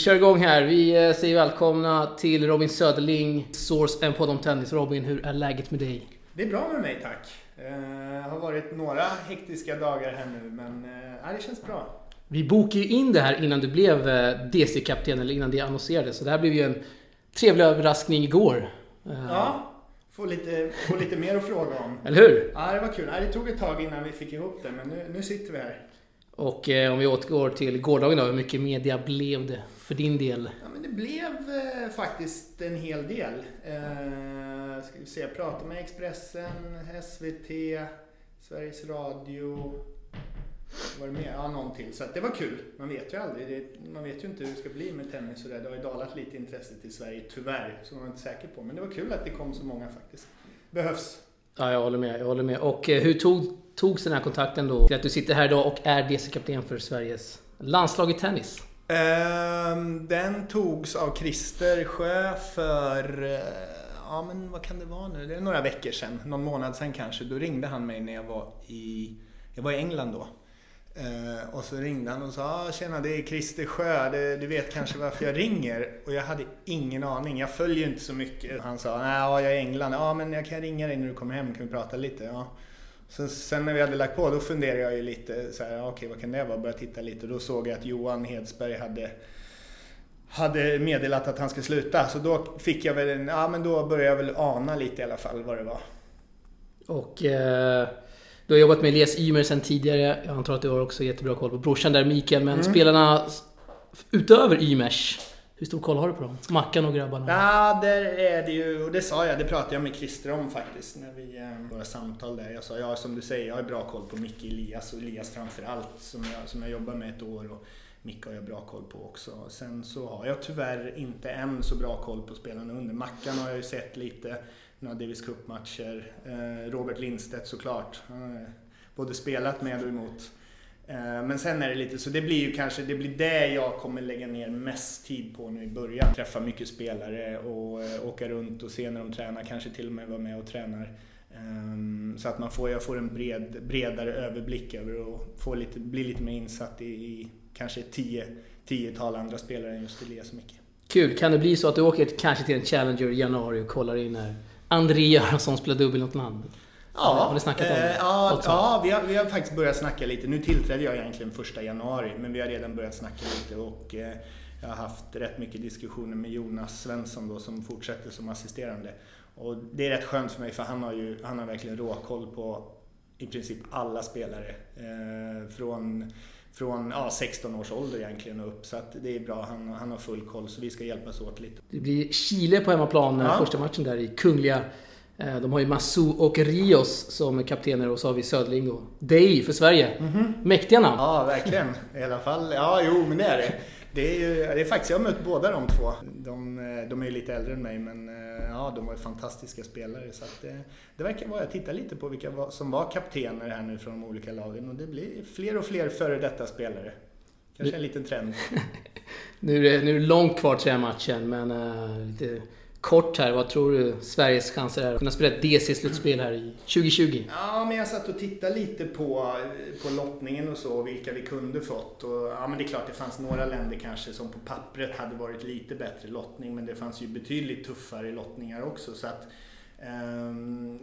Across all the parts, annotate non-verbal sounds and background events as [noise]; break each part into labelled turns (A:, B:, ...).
A: Kör igång här. Vi eh, säger välkomna till Robin Söderling, Source, en podd om tennis. Robin, hur är läget med dig?
B: Det är bra med mig tack. Det har varit några hektiska dagar här nu men äh, det känns bra.
A: Vi bokade ju in det här innan du blev eh, DC-kapten, eller innan det annonserades. Så det här blev ju en trevlig överraskning igår.
B: Ja, få lite, få lite mer att fråga om. [laughs]
A: Eller hur?
B: Ja, det var kul. Det tog ett tag innan vi fick ihop det men nu, nu sitter vi här.
A: Och eh, om vi återgår till gårdagen då, hur mycket media blev det för din del?
B: Ja, men det blev eh, faktiskt en hel del. Eh, ska vi se, jag pratade med Expressen, SVT, Sveriges Radio. Var det mer? Ja, någon till. Så det var kul. Man vet ju aldrig. Det, man vet ju inte hur det ska bli med tennis och det. Det har ju dalat lite intresset i Sverige, tyvärr. Så man var inte säker på. Men det var kul att det kom så många faktiskt. Behövs.
A: Ja, jag håller med. Jag håller med. Och eh, hur tog, togs den här kontakten då till att du sitter här idag och är DC-kapten för Sveriges landslag i tennis?
B: Ehm, den togs av Christer Sjö för, eh, ja men vad kan det vara nu? Det är några veckor sedan, någon månad sedan kanske. Då ringde han mig när jag var i, jag var i England då. Eh, och så ringde han och sa ah, “Tjena, det är Christer Sjö, du vet kanske varför jag ringer?” Och jag hade ingen aning, jag följer inte så mycket. Han sa “Nej, jag är i England, ja men jag kan ringa dig när du kommer hem, kan vi prata lite?” ja. Så sen när vi hade lagt på, då funderade jag ju lite så här, okej okay, vad kan det vara? Började titta lite och då såg jag att Johan Hedsberg hade hade meddelat att han skulle sluta. Så då fick jag väl en, ja men då började jag väl ana lite i alla fall vad det var.
A: Och eh, du har jobbat med Elias Ymer sen tidigare. Jag antar att du har också jättebra koll på brorsan där, Mikael. Men mm. spelarna utöver Ymers, hur stor koll har du på dem? Mackan och grabbarna?
B: Ja, där är det ju, och det sa jag, det pratade jag med Christer om faktiskt när vi, eh, våra samtal där. Jag sa, ja som du säger, jag har bra koll på Micke Elias och Elias framförallt som jag, som jag jobbar med ett år. Och Micke har jag bra koll på också. Sen så har jag tyvärr inte än så bra koll på spelarna under. Mackan har jag ju sett lite, några Davis Cup-matcher. Eh, Robert Lindstedt såklart. Både spelat med och emot. Eh, men sen är det lite så det blir ju kanske det blir det jag kommer lägga ner mest tid på nu i början. Träffa mycket spelare och eh, åka runt och se när de tränar, kanske till och med vara med och tränar. Ehm, så att man får, jag får en bred, bredare överblick över och får lite, blir lite mer insatt i, i kanske tio, tiotal andra spelare än just Elias och Micke.
A: Kul! Kan det bli så att du åker kanske till en Challenger i januari och kollar in när André Göransson spelar dubbel något land?
B: Ja,
A: har ni snackat om det?
B: Eh, ja, ja vi, har, vi har faktiskt börjat snacka lite. Nu tillträdde jag egentligen första januari, men vi har redan börjat snacka lite och eh, jag har haft rätt mycket diskussioner med Jonas Svensson då som fortsätter som assisterande. Och det är rätt skönt för mig för han har ju han har verkligen råkoll på i princip alla spelare. Eh, från från ja, 16 års ålder egentligen och upp. Så att det är bra, han, han har full koll. Så vi ska hjälpas åt lite.
A: Det blir Chile på hemmaplan, ja. första matchen där i Kungliga Eh, de har ju Massou och Rios som kaptener och så har vi Södling och Dei för Sverige. Mm -hmm. Mäktiga namn.
B: Ja, verkligen. I alla fall. Ja, jo, men det är det. Det är, ju, det är faktiskt, jag har mött båda de två. De, eh, de är ju lite äldre än mig men eh, ja, de var fantastiska spelare. Så att det, det verkar vara, jag tittar lite på vilka som var kaptener här nu från de olika lagen och det blir fler och fler före detta spelare. Kanske en liten trend. [laughs]
A: nu, är det, nu är det långt kvar till den matchen men uh, lite kort här, vad tror du Sveriges chanser är att kunna spela ett DC-slutspel här i 2020?
B: Ja, men jag satt och tittade lite på, på lottningen och så, vilka vi kunde fått. Och, ja, men det är klart, det fanns några länder kanske som på pappret hade varit lite bättre lottning, men det fanns ju betydligt tuffare lottningar också. Så att, um,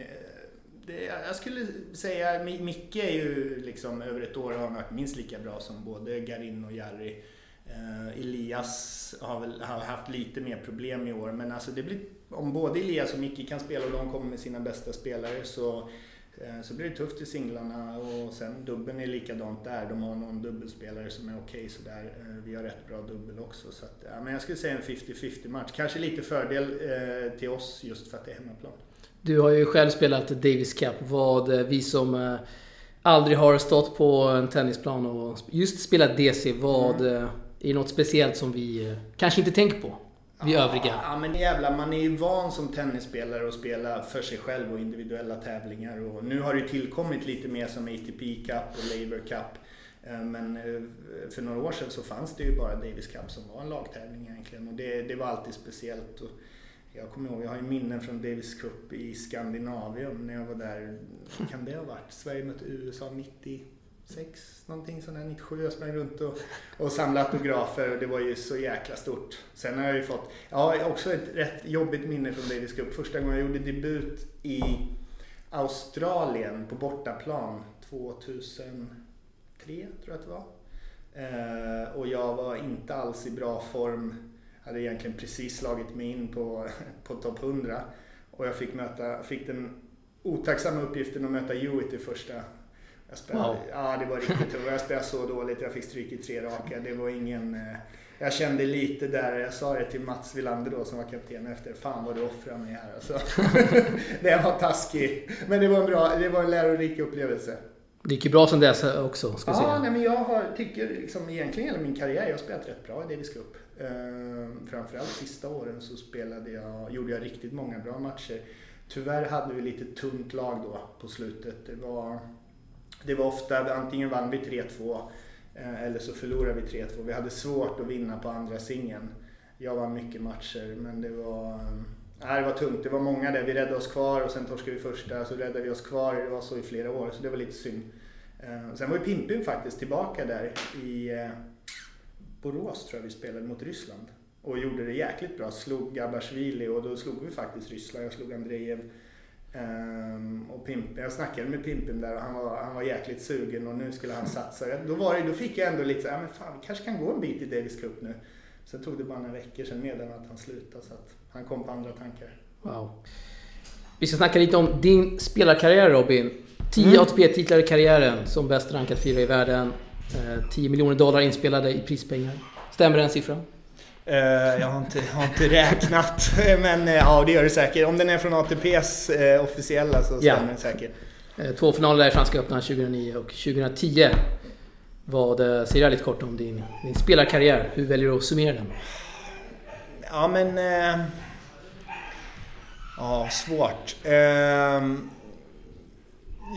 B: det, jag skulle säga, Micke är ju liksom över ett år har han varit minst lika bra som både Garin och Jarry. Uh, Elias har väl har haft lite mer problem i år men alltså det blir, om både Elias och Micke kan spela och de kommer med sina bästa spelare så, uh, så blir det tufft i singlarna och sen dubbeln är likadant där. De har någon dubbelspelare som är okej okay, sådär. Uh, vi har rätt bra dubbel också så att, ja, men jag skulle säga en 50-50 match. Kanske lite fördel till oss just för att det är hemmaplan.
A: Du har ju själv spelat Davis Cup. Vad vi som aldrig har stått på en tennisplan och just spelat DC, vad mm det är något speciellt som vi eh, kanske inte tänker på. Vi
B: ja,
A: övriga.
B: Ja men jävlar, man är ju van som tennisspelare att spela för sig själv och individuella tävlingar. Och nu har det ju tillkommit lite mer som ATP Cup och Labour Cup. Eh, men eh, för några år sedan så fanns det ju bara Davis Cup som var en lagtävling egentligen. Och det, det var alltid speciellt. Och jag kommer ihåg, jag har ju minnen från Davis Cup i Skandinavium när jag var där. Kan det ha varit? Sverige mötte USA 90 96 någonting sånt där, 97. Jag sprang runt och, och samlade autografer och det var ju så jäkla stort. Sen har jag ju fått, ja också ett rätt jobbigt minne från Davis Cup. Första gången jag gjorde debut i Australien på bortaplan 2003 tror jag att det var. Eh, och jag var inte alls i bra form. Hade egentligen precis slagit mig in på, [laughs] på topp 100. Och jag fick, möta, fick den otacksamma uppgiften att möta Hewitt i första. Jag spelade, wow. Ja, det var riktigt tufft. Jag spelade så dåligt. Jag fick stryk i tre raka. Det var ingen... Eh, jag kände lite där, jag sa det till Mats Wilander då som var kapten efter. Fan vad du offrar mig här alltså. [laughs] det var taskig. Men det var en bra, det var en lärorik upplevelse.
A: Det gick ju bra sen dess också, ska
B: ja, säga. Nej, men jag har, tycker liksom egentligen hela min karriär, jag har spelat rätt bra i Davis Cup. Ehm, framförallt sista åren så spelade jag, gjorde jag riktigt många bra matcher. Tyvärr hade vi lite tunt lag då på slutet. Det var, det var ofta, antingen vann vi 3-2 eh, eller så förlorade vi 3-2. Vi hade svårt att vinna på andra singeln. Jag vann mycket matcher men det var, eh, nej, det var tungt. Det var många där. Vi räddade oss kvar och sen torskade vi första så räddade vi oss kvar. Det var så i flera år så det var lite synd. Eh, sen var ju Pimpin faktiskt tillbaka där i eh, Borås tror jag vi spelade mot Ryssland och gjorde det jäkligt bra. Slog Gabashvili och då slog vi faktiskt Ryssland. Jag slog Andrejev. Um, och Pimp, jag snackade med Pimpen där och han var, han var jäkligt sugen och nu skulle han satsa. Då, var det, då fick jag ändå lite så här, men fan vi kanske kan gå en bit i Davis Cup nu. Sen tog det bara några veckor sen meddelade att han slutade så att han kom på andra tankar.
A: Wow. Vi ska snacka lite om din spelarkarriär Robin. 10 mm. ATP-titlar i karriären som bäst rankad fyra i världen. 10 eh, miljoner dollar inspelade i prispengar. Stämmer den siffran?
B: Uh, jag har inte, har inte räknat, [laughs] men uh, ja det gör det säkert. Om den är från ATPs eh, officiella så stämmer ja. den säkert.
A: Två finaler i Franska öppna 2009 och 2010. Vad säger jag lite kort om din, din spelarkarriär? Hur väljer du att summera den?
B: Ja men... ja, svårt. Ehm,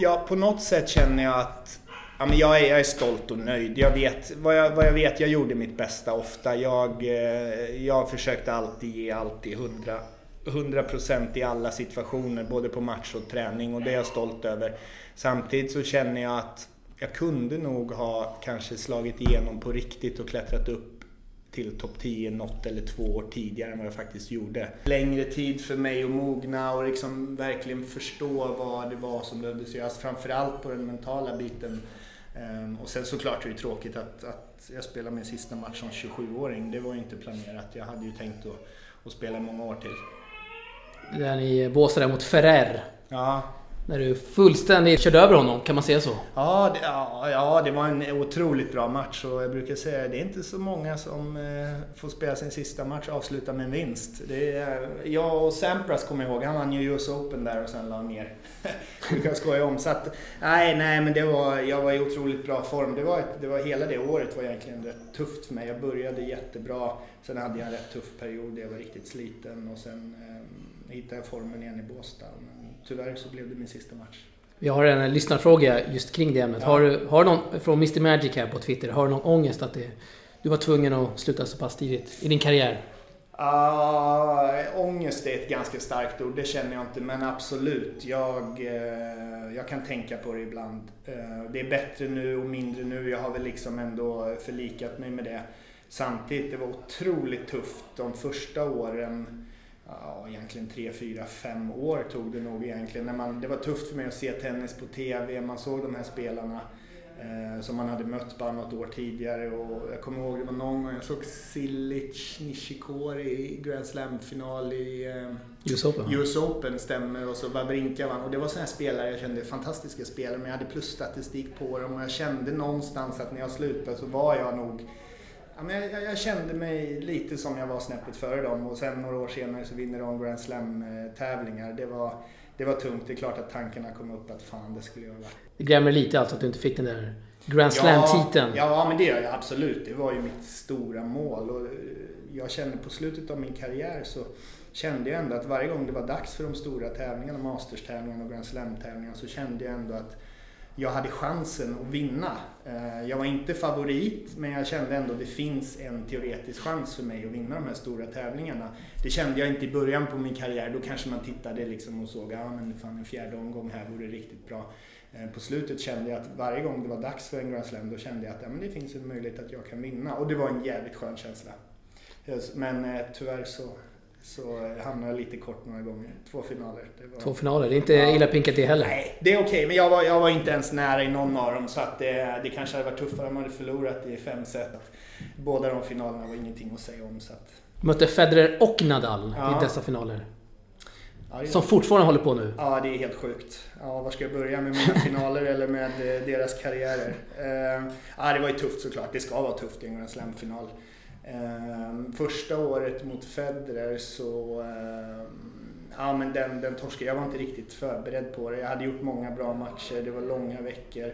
B: ja, på något sätt känner jag att Ja, men jag, är, jag är stolt och nöjd. Jag vet, vad, jag, vad jag vet, jag gjorde mitt bästa ofta. Jag, eh, jag försökte alltid ge alltid 100, 100% i alla situationer, både på match och träning och det är jag stolt över. Samtidigt så känner jag att jag kunde nog ha kanske slagit igenom på riktigt och klättrat upp till topp 10 något eller två år tidigare än vad jag faktiskt gjorde. Längre tid för mig att mogna och liksom verkligen förstå vad det var som behövdes göras. Framförallt på den mentala biten och sen såklart är det tråkigt att, att jag spelar min sista match som 27-åring. Det var ju inte planerat. Jag hade ju tänkt att, att spela många år till.
A: Den i Båstad mot Ferrer.
B: Ja,
A: när du fullständigt körde över honom, kan man säga så?
B: Ja det, ja, ja, det var en otroligt bra match och jag brukar säga att det är inte så många som eh, får spela sin sista match och avsluta med en vinst. Det är, jag och Sampras kommer jag ihåg, han vann ju US Open där och sen la ner. [laughs] brukar jag skoja om. Så att, nej, nej men det var, jag var i otroligt bra form. Det var, ett, det var hela det året var egentligen rätt tufft för mig. Jag började jättebra, sen hade jag en rätt tuff period där jag var riktigt sliten och sen eh, hittade jag formen igen i Båstad tyvärr så blev det min sista match.
A: Vi har en lyssnarfråga just kring det ämnet. Ja. Har, du, har någon, från Mr Magic här på Twitter, har du någon ångest att det, du var tvungen att sluta så pass tidigt i din karriär?
B: Uh, ångest är ett ganska starkt ord, det känner jag inte. Men absolut, jag, uh, jag kan tänka på det ibland. Uh, det är bättre nu och mindre nu. Jag har väl liksom ändå förlikat mig med det. Samtidigt, det var otroligt tufft de första åren ja, egentligen tre, fyra, fem år tog det nog egentligen. När man, det var tufft för mig att se tennis på TV. Man såg de här spelarna eh, som man hade mött bara något år tidigare. Och jag kommer ihåg det var någon gång jag såg Silic, Nishikori i Grand Slam-final i
A: eh, US Open.
B: US Open stämmer och så Wawrinka vann. Och det var sådana här spelare jag kände, fantastiska spelare, men jag hade plusstatistik på dem och jag kände någonstans att när jag slutade så var jag nog Ja, men jag, jag, kände mig lite som jag var snäppet före dem och sen några år senare så vinner de Grand Slam-tävlingar. Det var, det var tungt. Det är klart att tankarna kom upp att fan, det skulle jag vara.
A: Det grämer lite alltså att du inte fick den där Grand Slam-titeln?
B: Ja, ja, men det gör jag absolut. Det var ju mitt stora mål. Och jag kände på slutet av min karriär så kände jag ändå att varje gång det var dags för de stora tävlingarna, Masters-tävlingarna och Grand Slam-tävlingarna så kände jag ändå att jag hade chansen att vinna. Eh, jag var inte favorit, men jag kände ändå att det finns en teoretisk chans för mig att vinna de här stora tävlingarna. Det kände jag inte i början på min karriär. Då kanske man tittade liksom och såg att ah, en fjärde omgång här vore riktigt bra. Eh, på slutet kände jag att varje gång det var dags för en Grand Slam då kände jag att ja, men det finns en möjlighet att jag kan vinna och det var en jävligt skön känsla. Eh, men tyvärr så, så hamnade jag lite kort några gånger. Två finaler.
A: Var... Två finaler, det är inte ja. illa pinkat det heller.
B: Nej, det är okej okay, men jag var, jag var inte ens nära i någon av dem så att det, det kanske hade varit tuffare om man hade förlorat i fem set. Båda de finalerna var ingenting att säga om. Så att...
A: Mötte Federer och Nadal ja. i dessa finaler. Ja, som fortfarande håller på nu.
B: Ja, det är helt sjukt. Ja, var ska jag börja? Med mina [laughs] finaler eller med eh, deras karriärer? Uh, ja, det var ju tufft såklart. Det ska vara tufft i en Grand Slam-final. Uh, första året mot Federer så... Uh, ja, men den, den torskade. Jag var inte riktigt förberedd på det. Jag hade gjort många bra matcher. Det var långa veckor.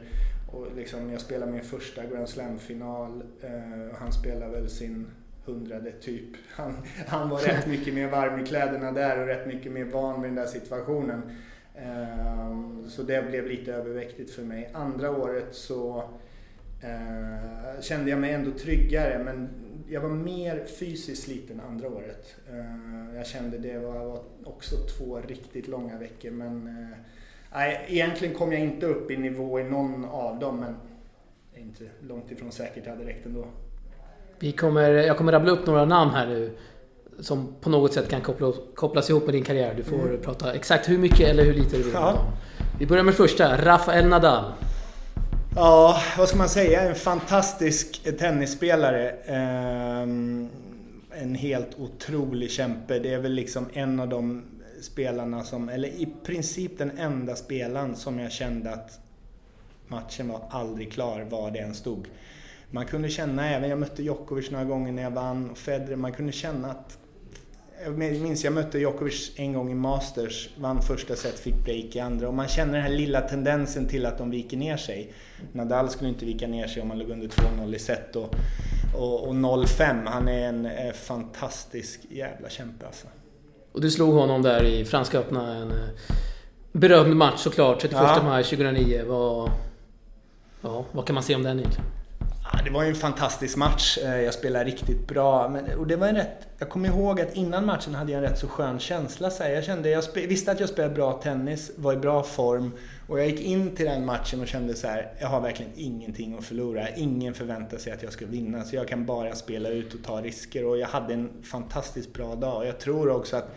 B: Och liksom, jag spelade min första Grand Slam-final. Uh, han spelade väl sin hundrade typ. Han, han var rätt [laughs] mycket mer varm i kläderna där och rätt mycket mer van vid den där situationen. Ehm, så det blev lite överväktigt för mig. Andra året så eh, kände jag mig ändå tryggare men jag var mer fysiskt sliten andra året. Ehm, jag kände det var också två riktigt långa veckor men eh, nej, egentligen kom jag inte upp i nivå i någon av dem men inte långt ifrån säkert det hade räckt ändå.
A: Vi kommer, jag kommer rabbla upp några namn här nu som på något sätt kan koppla, kopplas ihop med din karriär. Du får mm. prata exakt hur mycket eller hur lite du vill. Ja. Vi börjar med första, Rafael Nadal.
B: Ja, vad ska man säga? En fantastisk tennisspelare. Ehm, en helt otrolig kämpe. Det är väl liksom en av de spelarna som, eller i princip den enda spelaren som jag kände att matchen var aldrig klar var det än stod man kunde känna, även jag mötte Djokovic några gånger när jag vann och Federer, man kunde känna att jag minns jag mötte Djokovic en gång i Masters, vann första set, fick break i andra och man känner den här lilla tendensen till att de viker ner sig. Nadal skulle inte vika ner sig om han låg under 2-0 i set och, och, och 0-5. Han är en är fantastisk jävla kämpe alltså.
A: Och du slog honom där i Franska öppna, en eh, berömd match såklart, 31 ja. maj 2009. Vad, ja, vad kan man säga om den egentligen?
B: Det var ju en fantastisk match. Eh, jag spelade riktigt bra. Men, och det var en rätt, jag kommer ihåg att innan matchen hade jag en rätt så skön känsla. Så jag, kände, jag visste att jag spelade bra tennis, var i bra form. Och jag gick in till den matchen och kände så här, jag har verkligen ingenting att förlora. Ingen förväntar sig att jag ska vinna. Så jag kan bara spela ut och ta risker. Och jag hade en fantastiskt bra dag. Och jag tror också att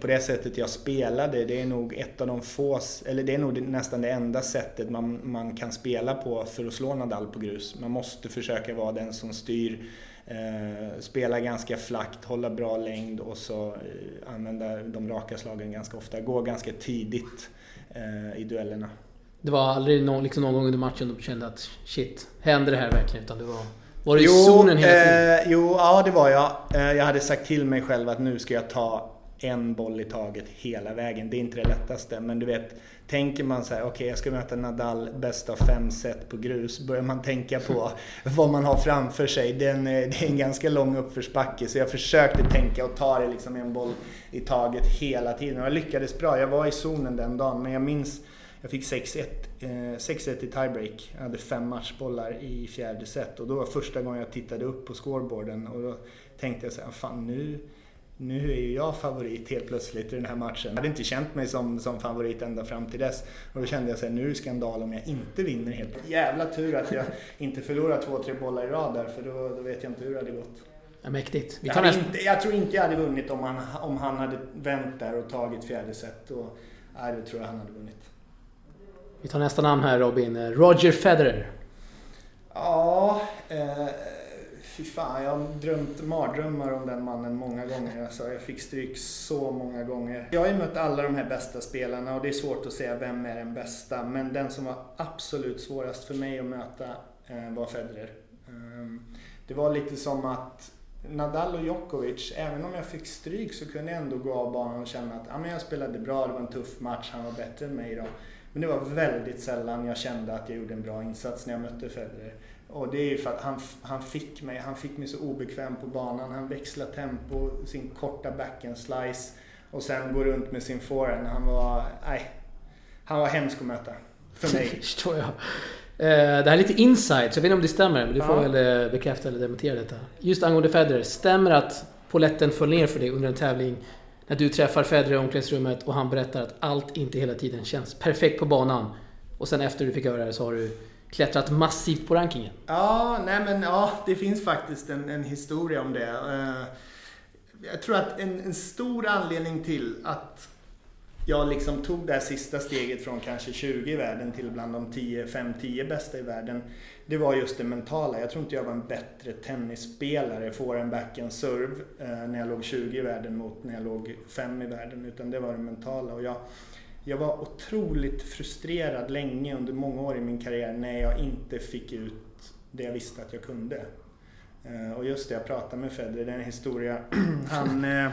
B: på det sättet jag spelade, det är nog ett av de få, eller det är nog nästan det enda sättet man, man kan spela på för att slå Nadal på grus. Man måste försöka vara den som styr, eh, spela ganska flackt, hålla bra längd och så eh, använda de raka slagen ganska ofta. Gå ganska tidigt eh, i duellerna.
A: Det var aldrig någon, liksom någon gång under matchen du kände att shit, händer det här verkligen? Utan det var, var du i zonen hela tiden?
B: Eh, jo, ja det var jag. Eh, jag hade sagt till mig själv att nu ska jag ta en boll i taget hela vägen. Det är inte det lättaste. Men du vet, tänker man så här, okej okay, jag ska möta Nadal bäst av fem set på grus. Börjar man tänka på [laughs] vad man har framför sig. Det är, en, det är en ganska lång uppförsbacke. Så jag försökte tänka och ta det liksom en boll i taget hela tiden. Och jag lyckades bra. Jag var i zonen den dagen. Men jag minns, jag fick 6-1 eh, i tiebreak. Jag hade fem matchbollar i fjärde set. Och då var första gången jag tittade upp på scoreboarden. Och då tänkte jag så här, fan nu nu är ju jag favorit helt plötsligt i den här matchen. Jag hade inte känt mig som, som favorit ända fram till dess. Och då kände jag att nu är det skandal om jag inte vinner helt. Jävla tur att jag inte förlorar två, tre bollar i rad där för då, då vet jag inte hur det hade gått.
A: Ja, mäktigt.
B: Vi jag, inte, jag tror inte jag hade vunnit om han, om han hade vänt där och tagit fjärde set. Och, nej, då tror jag han hade vunnit.
A: Vi tar nästa namn här Robin. Roger Federer.
B: Ja, eh, Fy fan, jag har drömt mardrömmar om den mannen många gånger. Alltså, jag fick stryk så många gånger. Jag har ju mött alla de här bästa spelarna och det är svårt att säga vem är den bästa. Men den som var absolut svårast för mig att möta eh, var Federer. Um, det var lite som att Nadal och Djokovic, även om jag fick stryk så kunde jag ändå gå av banan och känna att ah, men jag spelade bra, det var en tuff match, han var bättre än mig idag. Men det var väldigt sällan jag kände att jag gjorde en bra insats när jag mötte Federer. Och det är ju för att han, han, fick mig, han fick mig så obekväm på banan. Han växlade tempo, sin korta backhand slice och sen går runt med sin forehand. Han var, nej, han var hemsk att möta. För mig. [laughs]
A: förstår jag. Eh, det här är lite inside, så jag vet inte om det stämmer, men du får ja. väl eh, bekräfta eller dementera detta. Just angående Federer, stämmer att poletten föll ner för dig under en tävling när du träffar Federer i omklädningsrummet och han berättar att allt inte hela tiden känns perfekt på banan? Och sen efter du fick höra det så har du klättrat massivt på rankingen.
B: Ja, nej men ja, det finns faktiskt en, en historia om det. Eh, jag tror att en, en stor anledning till att jag liksom tog det här sista steget från kanske 20 i världen till bland de 5-10 bästa i världen. Det var just det mentala. Jag tror inte jag var en bättre tennisspelare, forehand, backhand, serve, eh, när jag låg 20 i världen mot när jag låg 5 i världen. Utan det var det mentala. Och jag, jag var otroligt frustrerad länge under många år i min karriär när jag inte fick ut det jag visste att jag kunde. Eh, och just det, jag pratade med Federer, det är en historia. [clears throat] Han eh,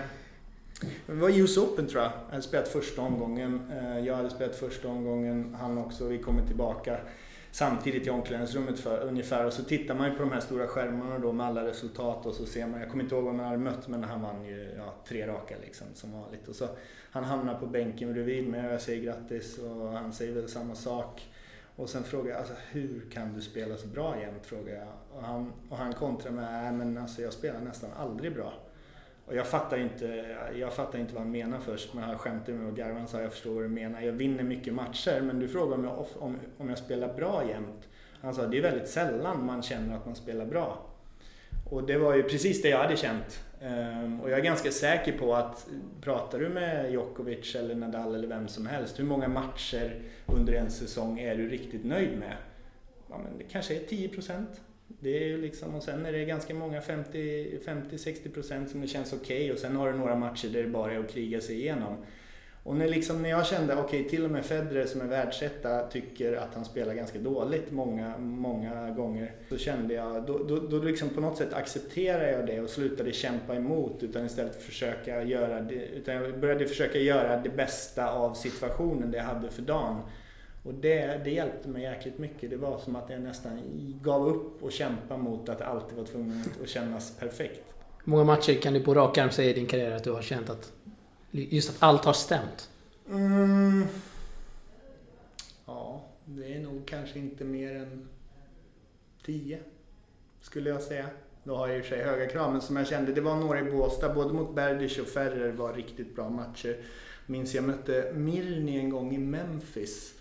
B: det var US Open tror jag. Jag hade spelat första omgången. Eh, jag hade spelat första omgången, han också. Vi kommer tillbaka samtidigt i omklädningsrummet för, ungefär. Och så tittar man ju på de här stora skärmarna då med alla resultat och så ser man, jag kommer inte ihåg vem man hade mött men han vann ju ja, tre raka liksom som vanligt. Och så, han hamnar på bänken bredvid mig och jag säger grattis och han säger väl samma sak. Och sen frågar jag, alltså, hur kan du spela så bra jämt? Frågar jag. Och han, och han kontrar med, nej men alltså jag spelar nästan aldrig bra. Och jag fattar inte, jag fattar inte vad han menar först, men han skämtade med och garvade. Han sa jag förstår vad du menar. Jag vinner mycket matcher, men du frågar om jag, om, om jag spelar bra jämt. Han sa det är väldigt sällan man känner att man spelar bra. Och det var ju precis det jag hade känt. Ehm, och jag är ganska säker på att pratar du med Djokovic eller Nadal eller vem som helst, hur många matcher under en säsong är du riktigt nöjd med? Ja, men det kanske är 10 procent. Det är liksom, och sen är det ganska många 50-60% som det känns okej okay, och sen har du några matcher där det bara är att kriga sig igenom. Och när, liksom, när jag kände, okej okay, till och med Federer som är världsetta tycker att han spelar ganska dåligt många, många gånger. Så kände jag, då, då, då liksom på något sätt accepterade jag det och slutade kämpa emot utan istället försöka göra det, utan jag började försöka göra det bästa av situationen det jag hade för dagen. Och det, det hjälpte mig jäkligt mycket. Det var som att jag nästan gav upp och kämpade mot att alltid vara tvungen att kännas perfekt.
A: Hur många matcher kan du på rak arm säga i din karriär att du har känt att just att allt har stämt?
B: Mm. Ja, det är nog kanske inte mer än tio, skulle jag säga. Då har jag i och för sig höga krav, men som jag kände, det var några i Båstad, både mot Berdych och Ferrer var riktigt bra matcher. Minns jag mötte Mirni en gång i Memphis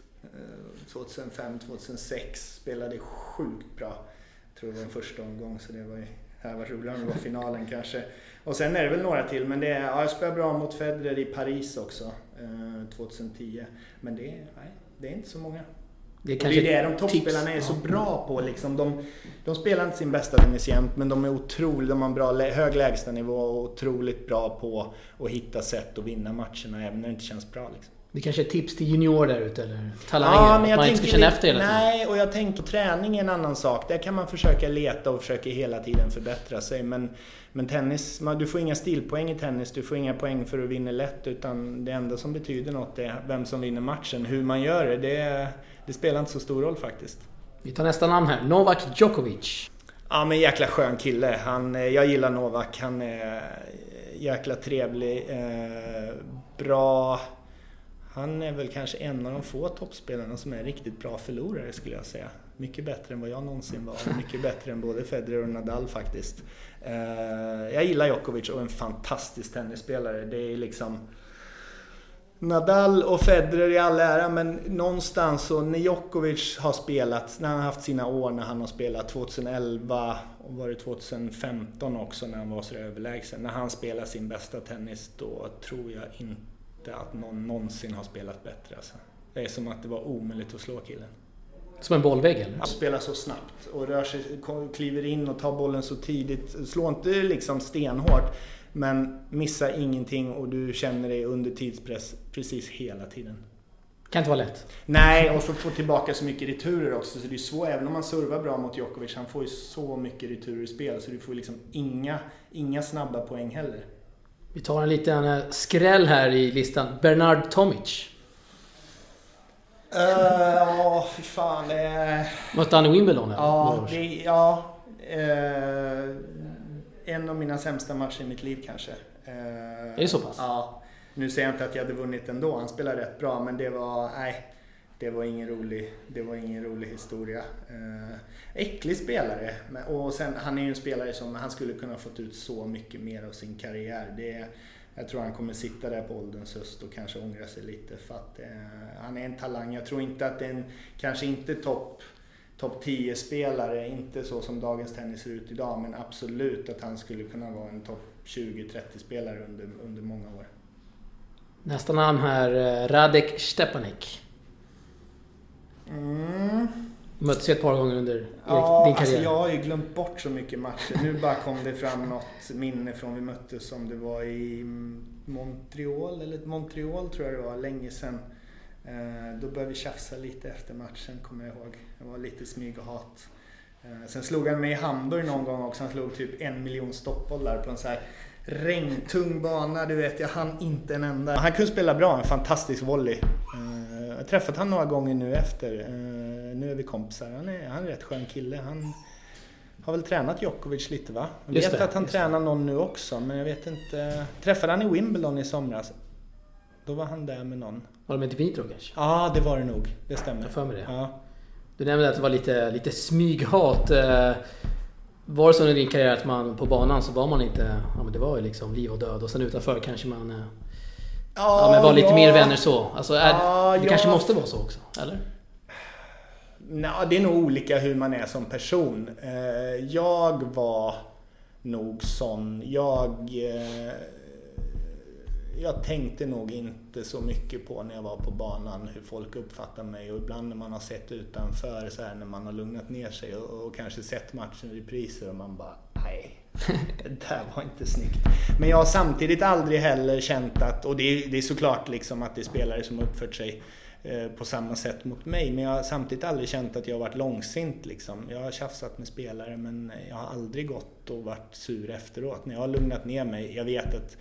B: 2005, 2006 spelade sjukt bra. Jag tror det var en första omgång så det var ju här var roligare om det var finalen kanske. Och sen är det väl några till men det är, ja, jag spelade bra mot Federer i Paris också 2010. Eh, men det, nej, det är inte så många. Det är, kanske det är det de toppspelarna är så bra på. Liksom. De, de spelar inte sin bästa tennis jämt men de är otroligt, de har en bra, hög lägstanivå och otroligt bra på att hitta sätt att vinna matcherna även när det inte känns bra. Liksom.
A: Det kanske är tips till junior där ute eller talanger? Ja, men jag man inte ska känna efter hela
B: tiden? Nej, och jag tänker träning är en annan sak. Där kan man försöka leta och försöka hela tiden förbättra sig. Men, men tennis, du får inga stilpoäng i tennis. Du får inga poäng för att vinna lätt. Utan det enda som betyder något är vem som vinner matchen. Hur man gör det, det, det spelar inte så stor roll faktiskt.
A: Vi tar nästa namn här. Novak Djokovic.
B: Ja, men jäkla skön kille. Han, jag gillar Novak. Han är jäkla trevlig. Eh, bra han är väl kanske en av de få toppspelarna som är riktigt bra förlorare skulle jag säga. Mycket bättre än vad jag någonsin var. Mycket bättre än både Federer och Nadal faktiskt. Eh, jag gillar Djokovic och en fantastisk tennisspelare. Det är liksom... Nadal och Federer i all ära, men någonstans så när Djokovic har spelat, när han har haft sina år när han har spelat 2011 och var det 2015 också när han var så överlägsen. När han spelar sin bästa tennis, då tror jag inte inte att någon någonsin har spelat bättre. Alltså. Det är som att det var omöjligt att slå killen.
A: Som en bollvägg eller?
B: Han spelar så snabbt och rör sig, kliver in och tar bollen så tidigt. Slår inte liksom stenhårt men missar ingenting och du känner dig under tidspress precis hela tiden.
A: Kan inte vara lätt.
B: Nej, och så få tillbaka så mycket returer också. Så det är svårt, även om man servar bra mot Djokovic, han får ju så mycket returer i spel så du får liksom inga, inga snabba poäng heller.
A: Vi tar en liten eh, skräll här i listan. Bernard Tomic.
B: Eh, ja, uh, fy fan. Uh,
A: Mötte han i Wimbledon?
B: Ja, det, ja uh, en av mina sämsta matcher i mitt liv kanske. Uh,
A: är det så pass?
B: Ja. Nu säger jag inte att jag hade vunnit ändå. Han spelade rätt bra, men det var... Nej det var ingen rolig, det var ingen rolig historia. Eh, äcklig spelare. Och sen, han är ju en spelare som han skulle kunna fått ut så mycket mer av sin karriär. Det, jag tror han kommer sitta där på ålderns höst och kanske ångra sig lite för att eh, han är en talang. Jag tror inte att det är en, kanske inte topp topp 10-spelare, inte så som dagens tennis ser ut idag, men absolut att han skulle kunna vara en topp 20-30-spelare under, under många år.
A: Nästa namn här, eh, Radek Stepanek.
B: Mm.
A: Möttes ett par gånger under
B: ja,
A: din karriär.
B: Alltså jag har ju glömt bort så mycket matcher. Nu bara kom det fram något minne från vi möttes som det var i Montreal, eller Montreal tror jag det var, länge sedan. Eh, då började vi tjafsa lite efter matchen, kommer jag ihåg. Det var lite smyg och hat. Eh, sen slog han mig i Hamburg någon gång också. Han slog typ en miljon stoppbollar på en så här regntung bana. Du vet, jag hann inte en enda. Han kunde spela bra, en fantastisk volley. Eh, har träffat honom några gånger nu efter. Nu är vi kompisar. Han är, han är en rätt skön kille. Han har väl tränat Djokovic lite va? Jag vet det, att han tränar det. någon nu också, men jag vet inte. Träffade han i Wimbledon i somras? Då var han där med någon.
A: Var det med Dimitrov kanske?
B: Ja, det var det nog. Det stämmer.
A: Jag för mig det.
B: Ja.
A: Du nämnde att det var lite, lite smyghat. Eh, var det så under din karriär att man på banan så var man inte... Ja men det var ju liksom liv och död och sen utanför kanske man... Eh, ja, men var lite ja. mer vänner så. Alltså, är, ja, det kanske måste vara så också? Eller?
B: Nej, det är nog olika hur man är som person. Eh, jag var nog sån. Jag jag tänkte nog inte så mycket på när jag var på banan hur folk uppfattar mig och ibland när man har sett utanför så här, när man har lugnat ner sig och, och kanske sett matchen i repriser och man bara nej, [laughs] det där var inte snyggt. Men jag har samtidigt aldrig heller känt att, och det är, det är såklart liksom att det är spelare som uppfört sig eh, på samma sätt mot mig. Men jag har samtidigt aldrig känt att jag har varit långsint. Liksom. Jag har tjafsat med spelare men jag har aldrig gått och varit sur efteråt. När jag har lugnat ner mig, jag vet att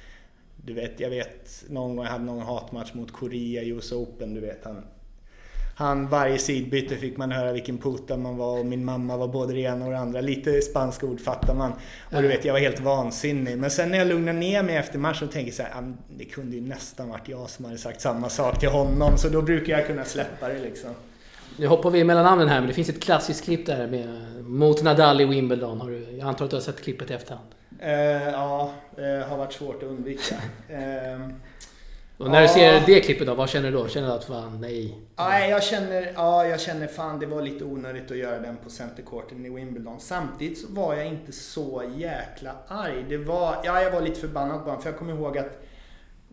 B: du vet, jag vet någon gång jag hade någon hatmatch mot Korea i US Open, du vet han han, varje sidbyte fick man höra vilken puta man var och min mamma var både det ena och det andra. Lite spanska ord fattar man. Och du vet, jag var helt vansinnig. Men sen när jag lugnade ner mig efter matchen och tänkte så här, det kunde ju nästan varit jag som hade sagt samma sak till honom. Så då brukar jag kunna släppa det liksom.
A: Nu hoppar vi mellan namnen här, men det finns ett klassiskt klipp där med, mot Nadal i Wimbledon. Har du, jag antar att du har sett klippet i efterhand?
B: Uh, ja, uh, har varit svårt att undvika. Uh, [laughs]
A: och när ja. du ser det klippet då, vad känner du då? Känner du att fan, nej?
B: Nej, jag känner, ja, jag känner fan det var lite onödigt att göra den på centercourten i Wimbledon. Samtidigt så var jag inte så jäkla arg. Det var, ja, jag var lite förbannad honom, för jag kommer ihåg att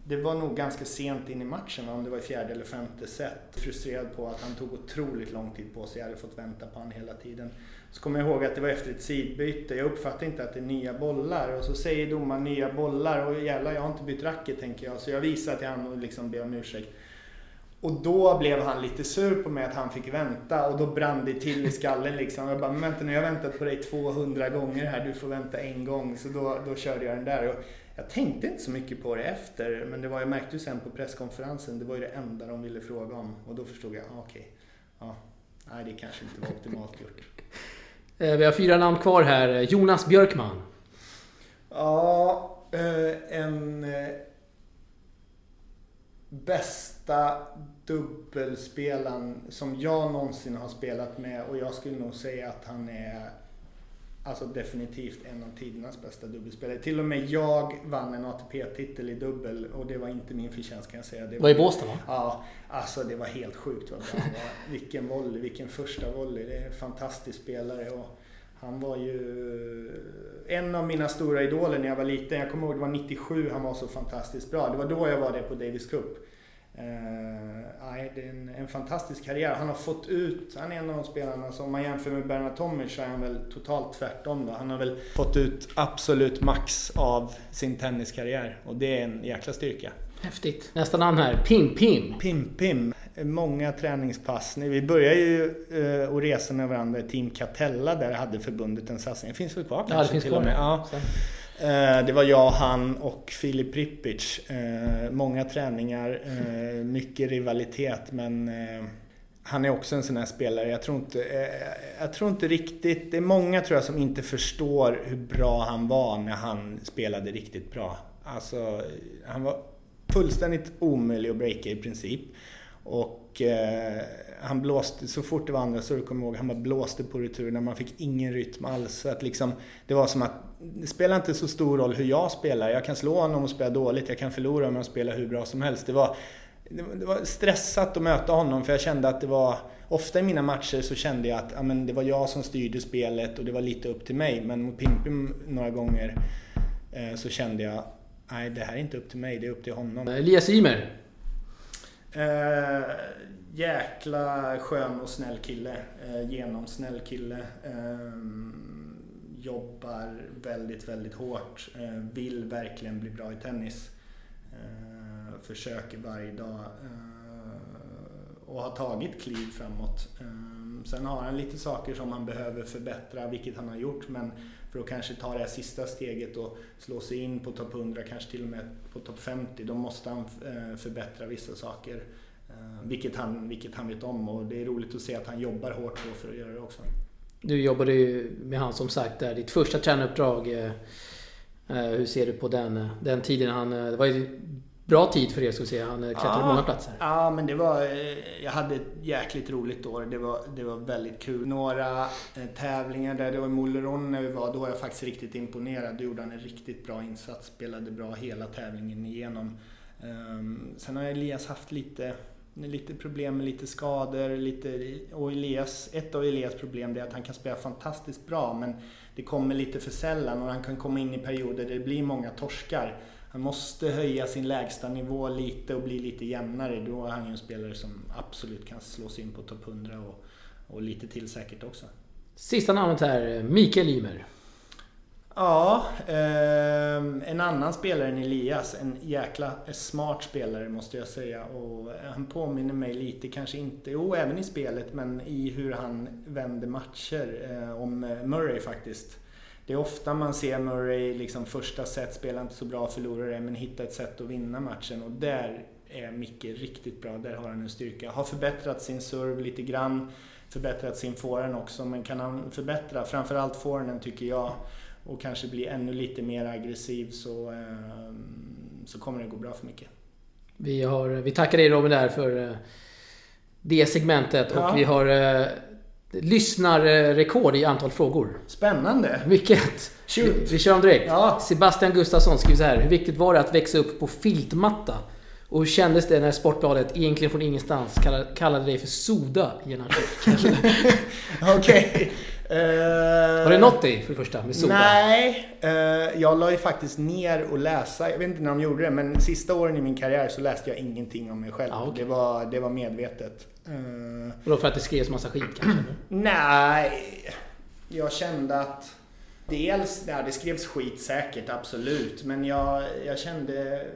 B: det var nog ganska sent in i matchen, om det var i fjärde eller femte set. Frustrerad på att han tog otroligt lång tid på sig. Jag hade fått vänta på honom hela tiden. Så kommer jag ihåg att det var efter ett sidbyte. Jag uppfattar inte att det är nya bollar. Och så säger domaren nya bollar och jävlar jag har inte bytt racket tänker jag. Så jag visar till honom och liksom ber om ursäkt. Och då blev han lite sur på mig att han fick vänta och då brann det till i skallen liksom. Jag bara, men vänta nu jag har väntat på dig 200 gånger här, du får vänta en gång. Så då, då körde jag den där. Och jag tänkte inte så mycket på det efter, men det var, jag märkte ju sen på presskonferensen, det var ju det enda de ville fråga om. Och då förstod jag, ah, okej, okay, ja, nej det kanske inte var optimalt gjort. [laughs]
A: Eh, vi har fyra namn kvar här. Eh, Jonas Björkman.
B: Ja, eh, en bästa dubbelspelaren som jag någonsin har spelat med och jag skulle nog säga att han är alltså definitivt en av tidernas bästa dubbelspelare. Till och med jag vann en ATP-titel i dubbel och det var inte min förtjänst kan jag säga. Det
A: var, var i Båstad va?
B: Ja, alltså det var helt sjukt vad bra han var. Vilken volley, vilken första volley. Det är en fantastisk spelare. Och han var ju en av mina stora idoler när jag var liten. Jag kommer ihåg det var 97 han var så fantastiskt bra. Det var då jag var där på Davis Cup. Uh, det är en, en, fantastisk karriär. Han har fått ut, han är en av de spelarna som om man jämför med Bernard Tomic så är han väl totalt tvärtom då. Han har väl fått ut absolut max av sin tenniskarriär och det är en jäkla styrka.
A: Häftigt. Nästa namn här, Pim Pim.
B: Pim Pim. Många träningspass. Vi började ju uh, att resa med varandra i Team Catella där hade förbundet en satsning. Det finns väl kvar kanske?
A: Ja, det finns kvar.
B: Ja. Eh, det var jag, han och Filip Pripic. Eh, många träningar, eh, mycket rivalitet men han är också en sån här spelare. Jag tror, inte, jag tror inte riktigt... Det är många tror jag som inte förstår hur bra han var när han spelade riktigt bra. Alltså, han var fullständigt omöjlig att breaka i princip. Och eh, han blåste, så fort det var andra så kommer jag ihåg, han bara blåste på returerna. Man fick ingen rytm alls. Så att liksom, det var som att, det spelar inte så stor roll hur jag spelar. Jag kan slå honom och spela dåligt, jag kan förlora om jag spelar hur bra som helst. Det var, det var stressat att möta honom för jag kände att det var Ofta i mina matcher så kände jag att ja, men det var jag som styrde spelet och det var lite upp till mig. Men mot Pimpim några gånger eh, så kände jag nej det här är inte upp till mig, det är upp till honom.
A: Eh, Elias Ymer?
B: Eh, jäkla skön och snäll kille. Eh, genomsnäll kille. Eh, jobbar väldigt, väldigt hårt. Eh, vill verkligen bli bra i tennis. Eh, försöker varje dag. Eh, och har tagit kliv framåt. Eh, sen har han lite saker som han behöver förbättra, vilket han har gjort. Men för att kanske ta det här sista steget och slå sig in på topp 100, kanske till och med på topp 50, då måste han eh, förbättra vissa saker. Eh, vilket han, vilket han vet om och det är roligt att se att han jobbar hårt på för att göra det också.
A: Du jobbade ju med han som sagt där, ditt första tränaruppdrag. Eh, hur ser du på den, den tiden? Han, det var ju bra tid för er ska vi säga. Han klättrade ja, många platser.
B: Ja, men det var... Jag hade ett jäkligt roligt år. Det var, det var väldigt kul. Några tävlingar där, det var i Moleron när vi var, då var jag faktiskt riktigt imponerad. Då gjorde han en riktigt bra insats. Spelade bra hela tävlingen igenom. Ehm, sen har Elias haft lite lite problem med lite skador. Lite, och Elias, ett av Elias problem är att han kan spela fantastiskt bra men det kommer lite för sällan och han kan komma in i perioder där det blir många torskar. Han måste höja sin lägsta nivå lite och bli lite jämnare. Då är han ju en spelare som absolut kan slå sig in på topp 100 och, och lite till säkert också.
A: Sista namnet här, Mikael Ymer.
B: Ja, eh, en annan spelare än Elias. En jäkla smart spelare måste jag säga. Och han påminner mig lite, kanske inte, jo även i spelet, men i hur han vänder matcher. Eh, om Murray faktiskt. Det är ofta man ser Murray, liksom första set, spelar inte så bra, förlorar det, men hittar ett sätt att vinna matchen. Och där är Micke riktigt bra. Där har han en styrka. Har förbättrat sin serve lite grann. Förbättrat sin forehand också, men kan han förbättra, framförallt forehanden tycker jag, och kanske bli ännu lite mer aggressiv så, ehm, så kommer det gå bra för mycket.
A: Vi, har, vi tackar dig Robin där för eh, det segmentet ja. och vi har eh, lyssnarrekord i antal frågor.
B: Spännande!
A: Vilket! Vi, vi kör dem direkt. Ja. Sebastian Gustafsson skriver så här. Hur viktigt var det att växa upp på filtmatta? Och hur kändes det när Sportbladet, egentligen från ingenstans, kallade, kallade dig för Soda i en artikel? [laughs]
B: Okej.
A: Uh, har det nått dig för det första med Soda?
B: Nej, uh, jag la ju faktiskt ner och läsa. Jag vet inte när de gjorde det, men sista åren i min karriär så läste jag ingenting om mig själv. Ah, okay. det, var, det var medvetet.
A: Uh, och då för att det skrevs massa skit kanske?
B: Nej, jag kände att dels, ja, det skrevs skit säkert, absolut. Men jag, jag kände,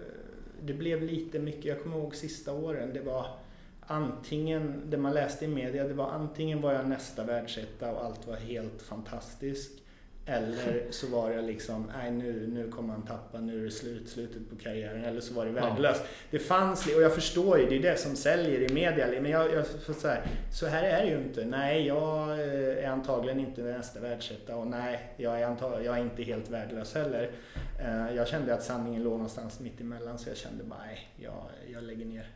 B: det blev lite mycket, jag kommer ihåg sista åren, det var antingen, det man läste i media, det var antingen var jag nästa världsetta och allt var helt fantastiskt. Eller så var jag liksom, nej nu, nu kommer han tappa, nu är det slut, slutet på karriären. Eller så var det värdelöst. Ja. Det fanns, och jag förstår ju, det är det som säljer i media. Men jag, jag så, här, så här är det ju inte. Nej, jag eh, är antagligen inte nästa världsetta och nej, jag är, antag, jag är inte helt värdelös heller. Eh, jag kände att sanningen låg någonstans mitt emellan så jag kände bara, nej, jag, jag lägger ner.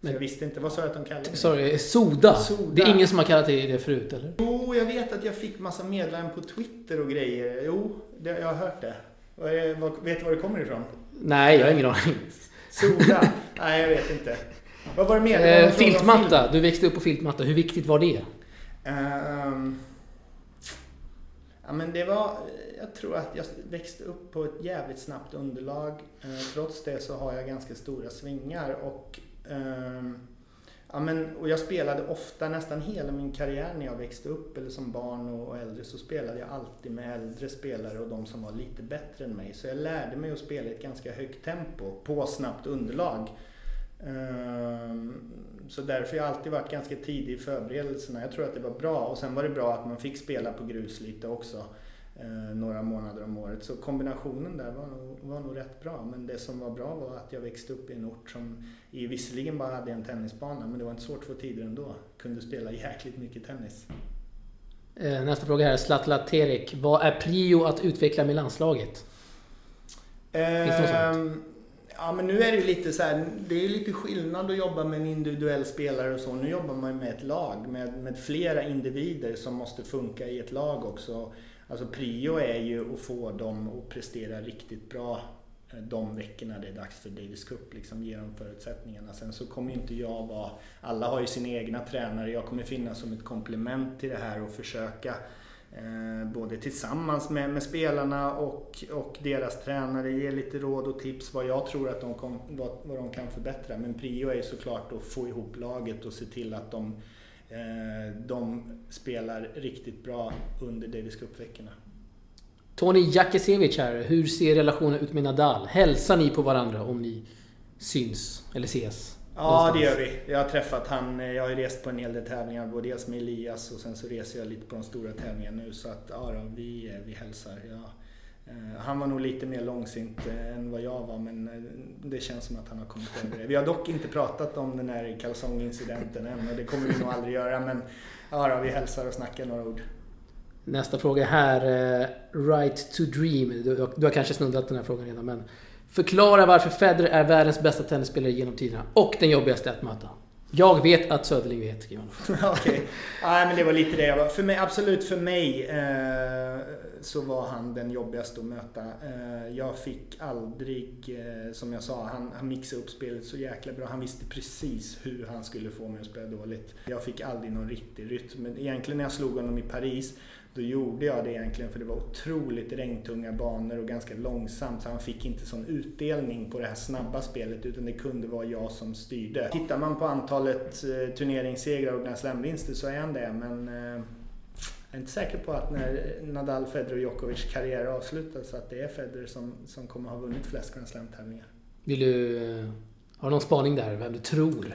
B: Men jag visste inte. Vad sa jag att de kallade det?
A: Sorry, soda. soda. Det är ingen som har kallat det det förut eller?
B: Jo, jag vet att jag fick massa meddelanden på Twitter och grejer. Jo, det, jag har hört det. vet du var det kommer ifrån?
A: Nej, jag har ingen aning.
B: Soda? Nej, jag vet inte. Vad var det mer?
A: Eh, filtmatta. Du växte upp på filtmatta. Hur viktigt var det?
B: Um, ja, men det var... Jag tror att jag växte upp på ett jävligt snabbt underlag. Eh, trots det så har jag ganska stora svingar och Ehm, ja, men, och jag spelade ofta, nästan hela min karriär när jag växte upp eller som barn och äldre så spelade jag alltid med äldre spelare och de som var lite bättre än mig. Så jag lärde mig att spela i ett ganska högt tempo på snabbt underlag. Ehm, så därför har jag alltid varit ganska tidig i förberedelserna. Jag tror att det var bra och sen var det bra att man fick spela på grus lite också eh, några månader om året. Så kombinationen där var nog, var nog rätt bra. Men det som var bra var att jag växte upp i en ort som i, visserligen bara hade en tennisbana, men det var inte svårt att få tider ändå. Kunde spela jäkligt mycket tennis.
A: Eh, nästa fråga här, Zlatla Terek. Vad är prio att utveckla med landslaget?
B: Eh, Ja, men nu är det ju lite så här, det är lite skillnad att jobba med en individuell spelare och så. Nu jobbar man med ett lag, med, med flera individer som måste funka i ett lag också. Alltså prio är ju att få dem att prestera riktigt bra eh, de veckorna det är dags för Davis Cup, liksom ge dem förutsättningarna. Sen så kommer inte jag vara, alla har ju sina egna tränare, jag kommer finnas som ett komplement till det här och försöka Eh, både tillsammans med, med spelarna och, och deras tränare ge lite råd och tips vad jag tror att de, kom, vad, vad de kan förbättra. Men prio är ju såklart att få ihop laget och se till att de, de spelar riktigt bra under Davis Cup-veckorna.
A: Tony Jakisevic här. Hur ser relationen ut med Nadal? Hälsar ni på varandra om ni syns eller ses?
B: Ja, det gör vi. Jag har träffat han. Jag har rest på en hel del tävlingar, både dels med Elias och sen så reser jag lite på de stora tävlingarna nu. Så att ja, då, vi, vi hälsar. Ja. Eh, han var nog lite mer långsint eh, än vad jag var men eh, det känns som att han har kommit över det. Vi har dock inte pratat om den här kalsongincidenten än och det kommer vi nog aldrig göra men ja, då, vi hälsar och snackar några ord.
A: Nästa fråga här. Right to dream. Du, du har kanske snuddat den här frågan redan men Förklara varför Federer är världens bästa tennisspelare genom tiderna och den jobbigaste att möta. Jag vet att Söderling vet, skriver. [laughs]
B: Okej. Okay. Nej, men det var lite det jag var. För mig, absolut för mig eh, så var han den jobbigaste att möta. Eh, jag fick aldrig, eh, som jag sa, han, han mixade upp spelet så jäkla bra. Han visste precis hur han skulle få mig att spela dåligt. Jag fick aldrig någon riktig rytm. Men egentligen när jag slog honom i Paris då gjorde jag det egentligen för det var otroligt regntunga banor och ganska långsamt så han fick inte sån utdelning på det här snabba spelet utan det kunde vara jag som styrde. Tittar man på antalet eh, turneringssegrar och Grand Slam-vinster så är han det men jag är inte säker på att när Nadal, Federer och Djokovic karriär avslutas att det är Federer som, som kommer ha vunnit flest Grand Slam-tävlingar.
A: Vill du... Har du någon spaning där? Vem du tror?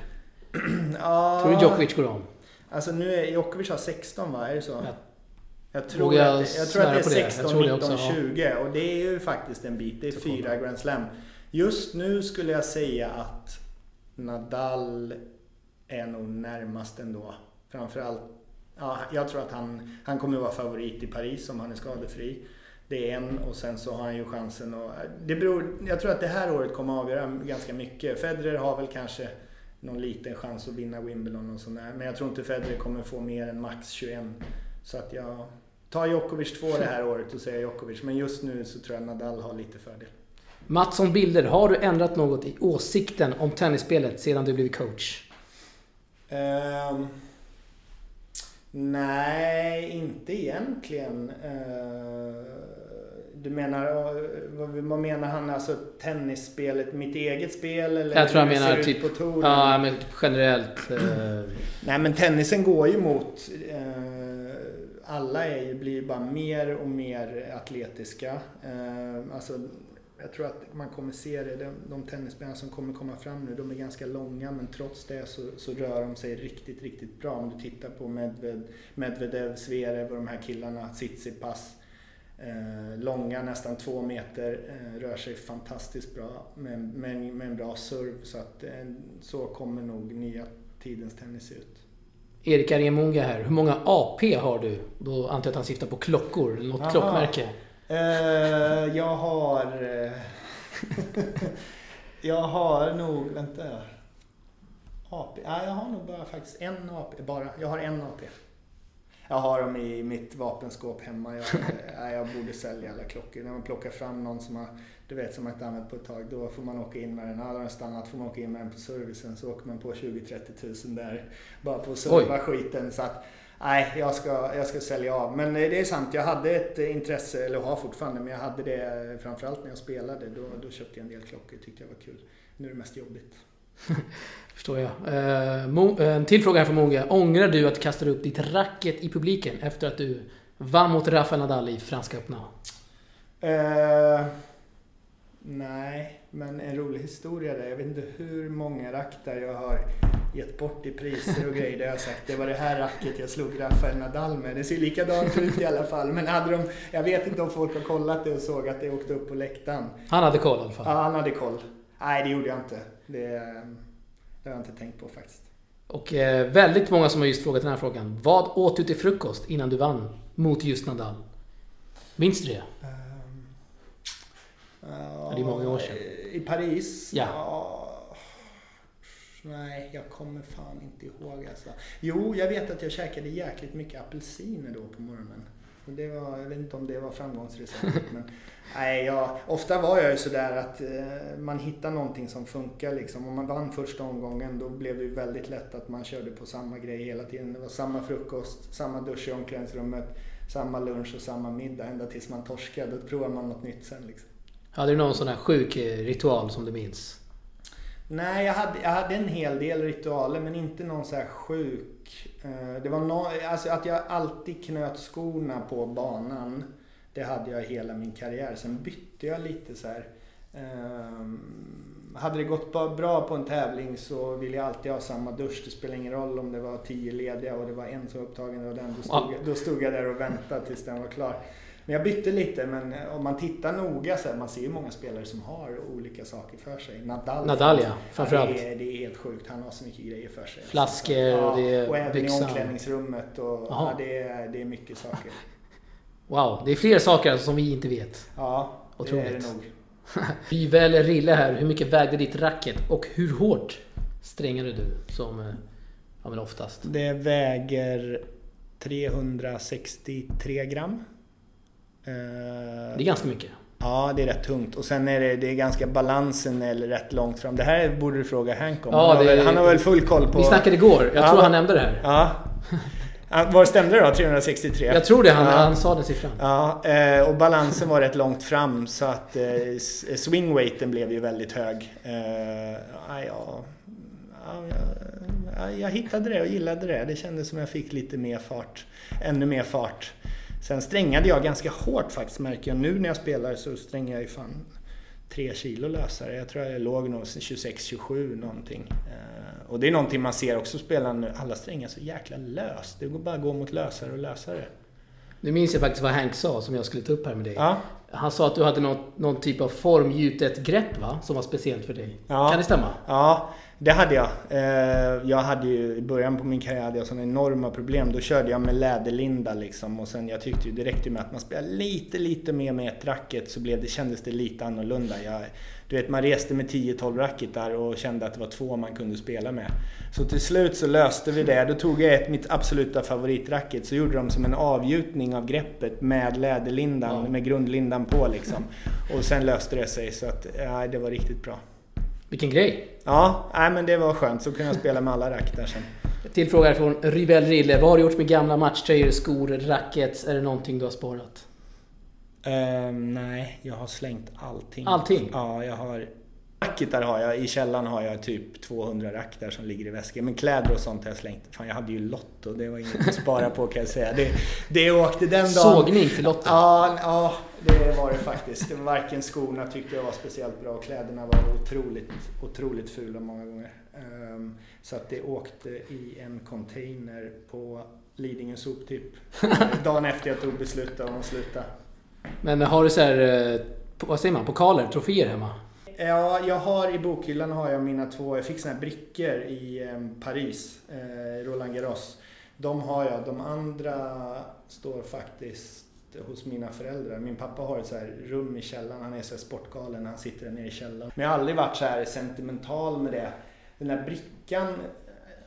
A: [clears throat] ja, tror du Djokovic går om?
B: Alltså nu är Djokovic har 16 va? Är det så? Ja, jag tror, jag att, jag tror att det är 16, 19, också, 20 ja. och det är ju faktiskt en bit. Det är fyra Grand Slam. Just nu skulle jag säga att Nadal är nog närmast ändå. Framförallt, ja, jag tror att han, han kommer vara favorit i Paris om han är skadefri. Det är en och sen så har han ju chansen att... Det beror, jag tror att det här året kommer att avgöra ganska mycket. Federer har väl kanske någon liten chans att vinna Wimbledon och sådär. Men jag tror inte Federer kommer få mer än max 21. Så att jag, Ta Djokovic två det här året och säga Djokovic. Men just nu så tror jag Nadal har lite fördel.
A: Mattsson Bilder, har du ändrat något i åsikten om tennisspelet sedan du blivit coach?
B: Um, nej, inte egentligen. Uh, du menar, vad menar han? Alltså tennisspelet, mitt eget spel? Eller
A: jag tror han menar typ, ja, men typ generellt. Uh...
B: Nej men tennisen går ju mot alla är, blir bara mer och mer atletiska. Eh, alltså, jag tror att man kommer se det. De, de tennisspelarna som kommer komma fram nu, de är ganska långa men trots det så, så rör de sig riktigt, riktigt bra. Om du tittar på Medved, Medvedev, Zverev och de här killarna, Tsitsipas. Eh, långa, nästan två meter, eh, rör sig fantastiskt bra med, med, med en bra serv. Så, att, eh, så kommer nog nya tidens tennis se ut.
A: Erik Aremunga här. Hur många AP har du? Då antar jag att han syftar på klockor, något Aha. klockmärke.
B: Uh, jag har... Uh, [laughs] jag har nog... Vänta. AP? Nej, jag har nog bara faktiskt en AP. Bara. Jag har en AP. Jag har dem i mitt vapenskåp hemma. Jag, [laughs] jag borde sälja alla klockor. När man plockar fram någon som har du vet, som man inte använt på ett tag. Då får man åka in med den. Har den stannat får man åka in med den på servicen. Så åker man på 20-30 tusen där. Bara på att serva skiten. Så att, nej, jag ska, jag ska sälja av. Men det är sant, jag hade ett intresse, eller har fortfarande, men jag hade det framförallt när jag spelade. Då, då köpte jag en del klockor, tyckte jag var kul. Nu är det mest jobbigt. [laughs]
A: Förstår jag. En till fråga här från Moge. Ångrar du att du kastade upp ditt racket i publiken efter att du vann mot Rafael Nadal i Franska öppna?
B: Uh, Nej, men en rolig historia där. Jag vet inte hur många raktar jag har gett bort i priser och grejer där jag har sagt det var det här racket jag slog Rafael Nadal med. Det ser likadant ut i alla fall. Men hade de, jag vet inte om folk har kollat det och såg att det åkte upp på läktaren.
A: Han hade koll i alla fall?
B: Ja, han hade koll. Nej, det gjorde jag inte. Det, det har jag inte tänkt på faktiskt.
A: Och eh, väldigt många som har just frågat den här frågan. Vad åt du till frukost innan du vann mot just Nadal? Minns du det?
B: Ja,
A: det är många år sedan.
B: I Paris?
A: Ja.
B: Nej, jag kommer fan inte ihåg alltså. Jo, jag vet att jag käkade jäkligt mycket apelsiner då på morgonen. Och det var, jag vet inte om det var framgångsreceptet men [laughs] nej, jag, ofta var jag ju sådär att eh, man hittar någonting som funkar liksom. Om man vann första omgången då blev det ju väldigt lätt att man körde på samma grej hela tiden. Det var samma frukost, samma dusch i omklädningsrummet, samma lunch och samma middag ända tills man torskade. Då provar man något nytt sen liksom.
A: Hade du någon sån här sjuk eh, ritual som du minns?
B: Nej, jag hade, jag hade en hel del ritualer men inte någon så här sjuk. Eh, Det var no, alltså att jag alltid knöt skorna på banan. Det hade jag hela min karriär. Sen bytte jag lite så här. ehm, Hade det gått bra på en tävling så ville jag alltid ha samma dusch. Det spelar ingen roll om det var tio lediga och det var en som var upptagen. Var den. Då, stod då stod jag där och väntade tills den var klar. Men jag bytte lite men om man tittar noga så här, man ser ju många spelare som har olika saker för sig. Nadal,
A: Nadal, ja, framförallt.
B: det, är, det är helt sjukt. Han har så mycket grejer för sig.
A: Flaskor,
B: ja,
A: det är
B: och även
A: byxan.
B: i omklädningsrummet. Och, ja, det, är, det är mycket saker. [laughs]
A: Wow, det är fler saker alltså som vi inte vet.
B: Ja, det är
A: Otroligt.
B: det nog. [laughs]
A: Hyvel Rille här, hur mycket vägde ditt racket och hur hårt strängade du som, eh, ja men oftast?
B: Det väger 363 gram. Eh,
A: Det är ganska mycket.
B: Ja, det är rätt tungt. Och sen är det, det är ganska balansen eller rätt långt fram. Det här borde du fråga Hank om.
A: Ja,
B: han, har väl, han har väl full koll på...
A: Vi snackade igår, jag
B: Ja.
A: tror han nämnde det här.
B: Ja. Vad stämde det då? 363?
A: Jag tror det, han,
B: Ja.
A: han sa den siffran.
B: Ja, eh, och balansen var rätt långt fram så att eh, swingweighten blev ju väldigt hög. Ja, ja, ja, ja, jag hittade det och gillade det. Det kändes som jag fick lite mer fart. Ännu mer fart. Sen strängade jag ganska hårt faktiskt märker jag. Nu när jag spelar så strängar jag ju fan tre kilo lösare. Jag tror jag låg nog 26-27 någonting. Eh, och det är någonting man ser också spelarna nu. Alla strängar så jäkla löst. Det går bara att gå mot lösare och lösare.
A: Nu minns jag faktiskt vad Hank sa som jag skulle ta upp här med dig.
B: Ja.
A: Han sa att du hade någon, någon typ av formgjutet grepp va? Som var speciellt för dig.
B: Ja.
A: Kan det stämma?
B: Ja, det hade jag. Eh, Jag hade ju i början på min karriär hade jag sådana enorma problem. Då körde jag med läderlinda liksom och sen jag tyckte ju direkt med att man spelade lite, lite mer med ett racket så blev det, kändes det lite annorlunda. Jag, du vet, man reste med 10-12 racketar och kände att det var två man kunde spela med. Så till slut så löste vi det. Då tog jag ett, mitt absoluta favoritracket, så gjorde de som en avgjutning av greppet med läderlindan,
A: Ja.
B: med grundlindan på liksom. Och sen löste det sig så att, ja, det var riktigt bra.
A: Vilken grej!
B: Ja, nej, men det var skönt. Så kunde jag spela med alla rack där sen.
A: Till fråga från Rivel Rille. Vad har du gjort med gamla matchtröjor, skor, rackets? Är det någonting du har sparat?
B: Ehm, nej, jag har slängt allting.
A: Allting?
B: Ja, jag har... Racketar har jag. I källaren har jag typ 200 rack där som ligger i väskan. Men kläder och sånt har jag slängt. Fan, jag hade ju Lotto. Det var inget att spara på kan jag säga. Det, det åkte den dagen.
A: Sågning till Lotta.
B: Ja, ja, det var det faktiskt. Det var varken skorna tyckte jag var speciellt bra. Kläderna var otroligt, otroligt fula många gånger. Ehm, så att det åkte i en container på Lidingö soptipp. Dagen efter jag tog beslutet om att sluta.
A: Men har du så här, eh, vad säger man, pokaler, troféer hemma?
B: Ja, jag har i bokhyllan har jag mina två, jag fick såna här brickor i eh, Paris, eh, Roland Garros. De har jag, de andra står faktiskt hos mina föräldrar. Min pappa har ett så här rum i källaren, han är så här sportgalen, han sitter där nere i källaren. Men jag har aldrig varit så här sentimental med det. Den där brickan,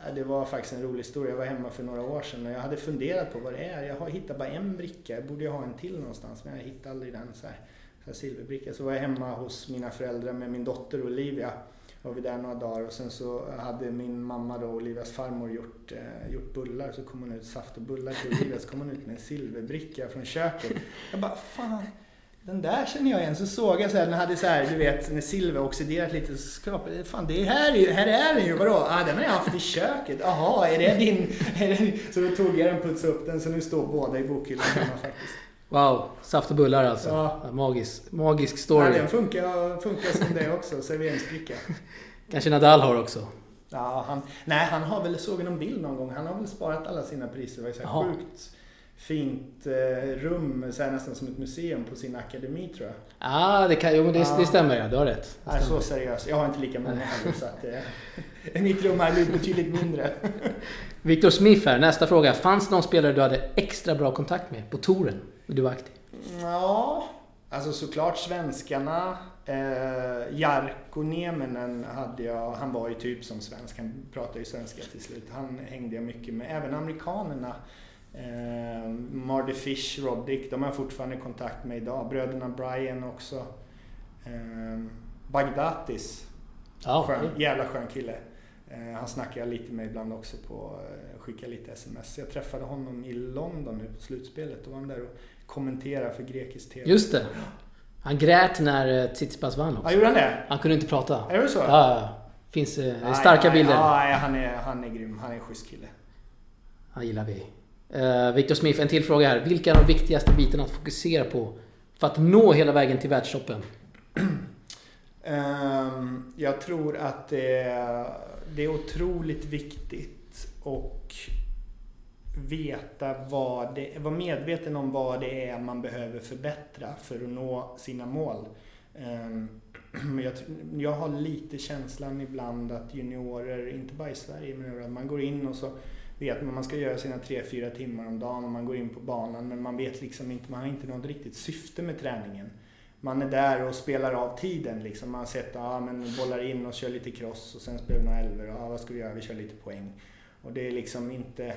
B: eh, det var faktiskt en rolig historia. Jag var hemma för några år sedan och jag hade funderat på vad det är. Jag har hittat bara en bricka, jag borde ju ha en till någonstans men jag hittade aldrig den. Så här så här silverbricka. Så var jag hemma hos mina föräldrar med min dotter Olivia. Var vi där några dagar och sen så hade min mamma då, Olivias farmor, gjort, eh, gjort bullar. Så kom hon ut, saft och bullar till Olivia. Så kom hon ut med en silverbricka från köket. Jag bara, fan. Den där känner jag igen. Så såg jag så här, den hade så här, du vet, när silver oxiderat lite så skrapade jag. Fan, det här, är- här är den ju. Vadå? Ah, den har jag haft i köket. Jaha, är det din? Är det din? Så då tog jag den, putsade upp den. Så nu står båda i bokhyllan hemma faktiskt.
A: Wow, saft och bullar alltså.
B: Ja.
A: Magisk, magisk story.
B: den funkar, funkar som det också, serveringsbricka.
A: Kanske Nadal har också.
B: Ja, han, nej, han har väl, såg någon bild någon gång, han har väl sparat alla sina priser. Det var så sjukt fint eh, rum, så här, nästan som ett museum på sin akademi tror jag.
A: Ah, det, kan, jo, det,
B: Ja.
A: det stämmer ja, du har rätt. Det
B: Nej,
A: stämmer.
B: så seriöst. Jag har inte lika många heller så att eh, [laughs] mitt rum här blir betydligt mindre. [laughs]
A: Viktor Smith här, nästa fråga. Fanns det någon spelare du hade extra bra kontakt med på touren du var aktiv?
B: Ja, Alltså såklart svenskarna. Eh, Jarkko Nieminen hade jag, han var ju typ som svensk, han pratade ju svenska till slut. Han hängde jag mycket med. Även amerikanerna. Eh, Mardy Fish, Roddick, de har jag fortfarande kontakt med idag. Bröderna Brian också. Eh, Bagdatis.
A: Ja,
B: skön, jävla skön kille. Eh, han snackar jag lite med ibland också på, eh, skickar lite sms. Jag träffade honom i London nu på slutspelet. Då var han där och kommenterade för grekisk TV.
A: Just det. Han grät när eh, Tsitsipas vann också.
B: Ja, gjorde han det?
A: Han kunde inte prata.
B: Är det så?
A: Ja. Finns eh,
B: Nej,
A: starka
B: nej,
A: bilder.
B: Ja, han är, han är grym. Han är en schysst kille.
A: Han gillar vi. Uh, Victor Smith, en till fråga här. Vilka är de viktigaste bitarna att fokusera på för att nå hela vägen till världstoppen?
B: Um, [clears throat] jag tror att det är, det är otroligt viktigt och veta vad det vara medveten om vad det är man behöver förbättra för att nå sina mål. Ehm, [clears throat] jag, jag har lite känslan ibland att juniorer, inte bara i Sverige, men att man går in och så vet man att man ska göra sina 3-4 timmar om dagen och man går in på banan men man vet liksom inte, man har inte något riktigt syfte med träningen. Man är där och spelar av tiden liksom. Man har sett, ja men bollar in och kör lite cross och sen spelar vi några elver. Ja vad ska vi göra? Vi kör lite poäng. Och det är liksom inte,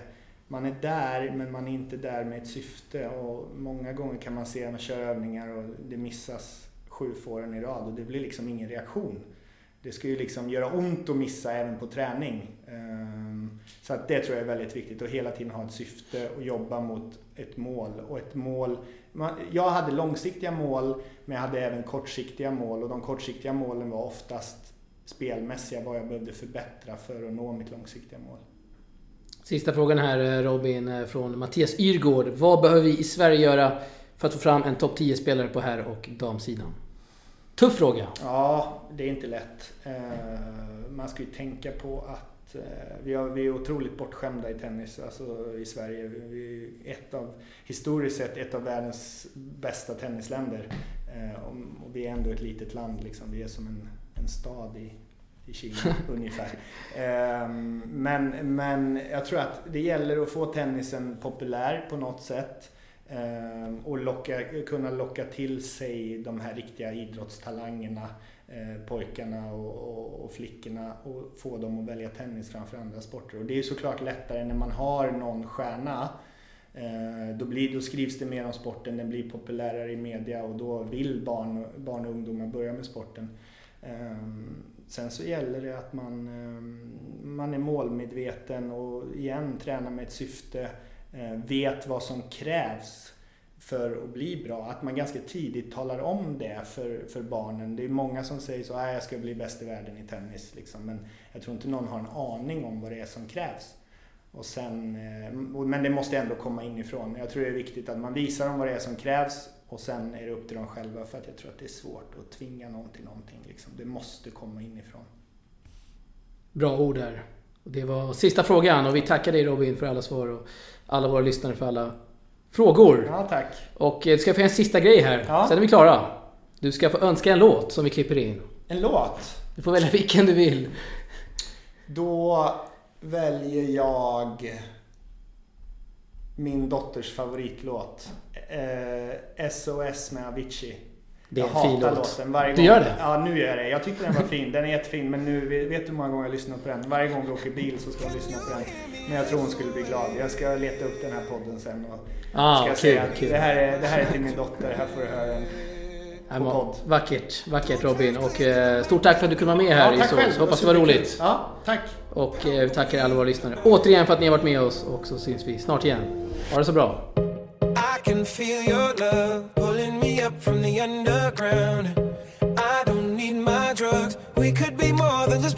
B: man är där men man är inte där med ett syfte och många gånger kan man se att man kör övningar och det missas sju fåren i rad och det blir liksom ingen reaktion. Det ska ju liksom göra ont att missa även på träning. Ehm, så att det tror jag är väldigt viktigt och hela tiden ha ett syfte och jobba mot ett mål. Och ett mål jag hade långsiktiga mål men jag hade även kortsiktiga mål och de kortsiktiga målen var oftast spelmässiga, vad jag behövde förbättra för att nå mitt långsiktiga mål.
A: Sista frågan här eh, Robin eh, från Mattias Yrgård. Vad behöver vi i Sverige göra för att få fram en topp 10-spelare på herr och damsidan? Tuff fråga.
B: Ja, det är inte lätt. Eh, man ska ju tänka på att vi, vi är otroligt bortskämda i tennis, alltså i Sverige. Vi är ett av, historiskt sett ett av världens bästa tennisländer. Och vi är ändå ett litet land, liksom. vi är som en, en stad i, i Kina [laughs] ungefär. Ehm, men, men jag tror att det gäller att få tennisen populär på något sätt. Ehm, och locka, kunna locka till sig de här riktiga idrottstalangerna, eh, pojkarna och, och, och, flickorna och få dem att välja tennis framför andra sporter. Och det är ju såklart lättare när man har någon stjärna. Ehm, då, blir, då skrivs det mer om sporten, den blir populärare i media och då vill barn, barn och ungdomar börja med sporten. Sen så gäller det att man, ehm, man är målmedveten och igen tränar med ett syfte eh, vet vad som krävs för att bli bra. Att man ganska tidigt talar om det för, för barnen. Det är många som säger så jag ska bli bäst i världen i tennis. Liksom. Men jag tror inte någon har en aning om vad det är som krävs. Och sen, eh, men det måste ändå komma inifrån. Jag tror det är viktigt att man visar dem vad det är som krävs och sen är det upp till dem själva för att jag tror att det är svårt att tvinga någon till någonting. Liksom. Det måste komma inifrån.
A: Bra ord där. Det var sista frågan och vi tackar dig Robin för alla svar och alla våra lyssnare för alla frågor.
B: Ja, tack.
A: Och eh, du ska få en sista grej här, ja. sen är vi klara. Du ska få önska en låt som vi klipper in.
B: En låt?
A: Du får välja vilken du vill.
B: Då väljer jag min dotters favoritlåt. Eh, SOS med Avicii.
A: Det är jag en fin låt.
B: låten varje gång.
A: Du gör det?
B: Ja, nu gör jag det. Jag tyckte den var fin. Den är jättefin, men nu, vet du hur många gånger jag lyssnat på den? Varje gång vi åker bil så ska jag lyssna på den. Men jag tror hon skulle bli glad. Jag ska leta upp den här podden sen och
A: ah, ska
B: kul, säga att det här, är, det här är till min dotter. Här får du höra den.
A: Vackert, vackert Robin. Och eh, stort tack för att du kunde vara med här
B: ja, tack
A: i så. Hoppas det var roligt.
B: Ja, tack.
A: Och eh, vi tackar alla våra lyssnare återigen för att ni har varit med oss och så syns vi snart igen. Ha det så bra. I can feel your love pulling me up from the underground. I don't need my drugs. We could be more than just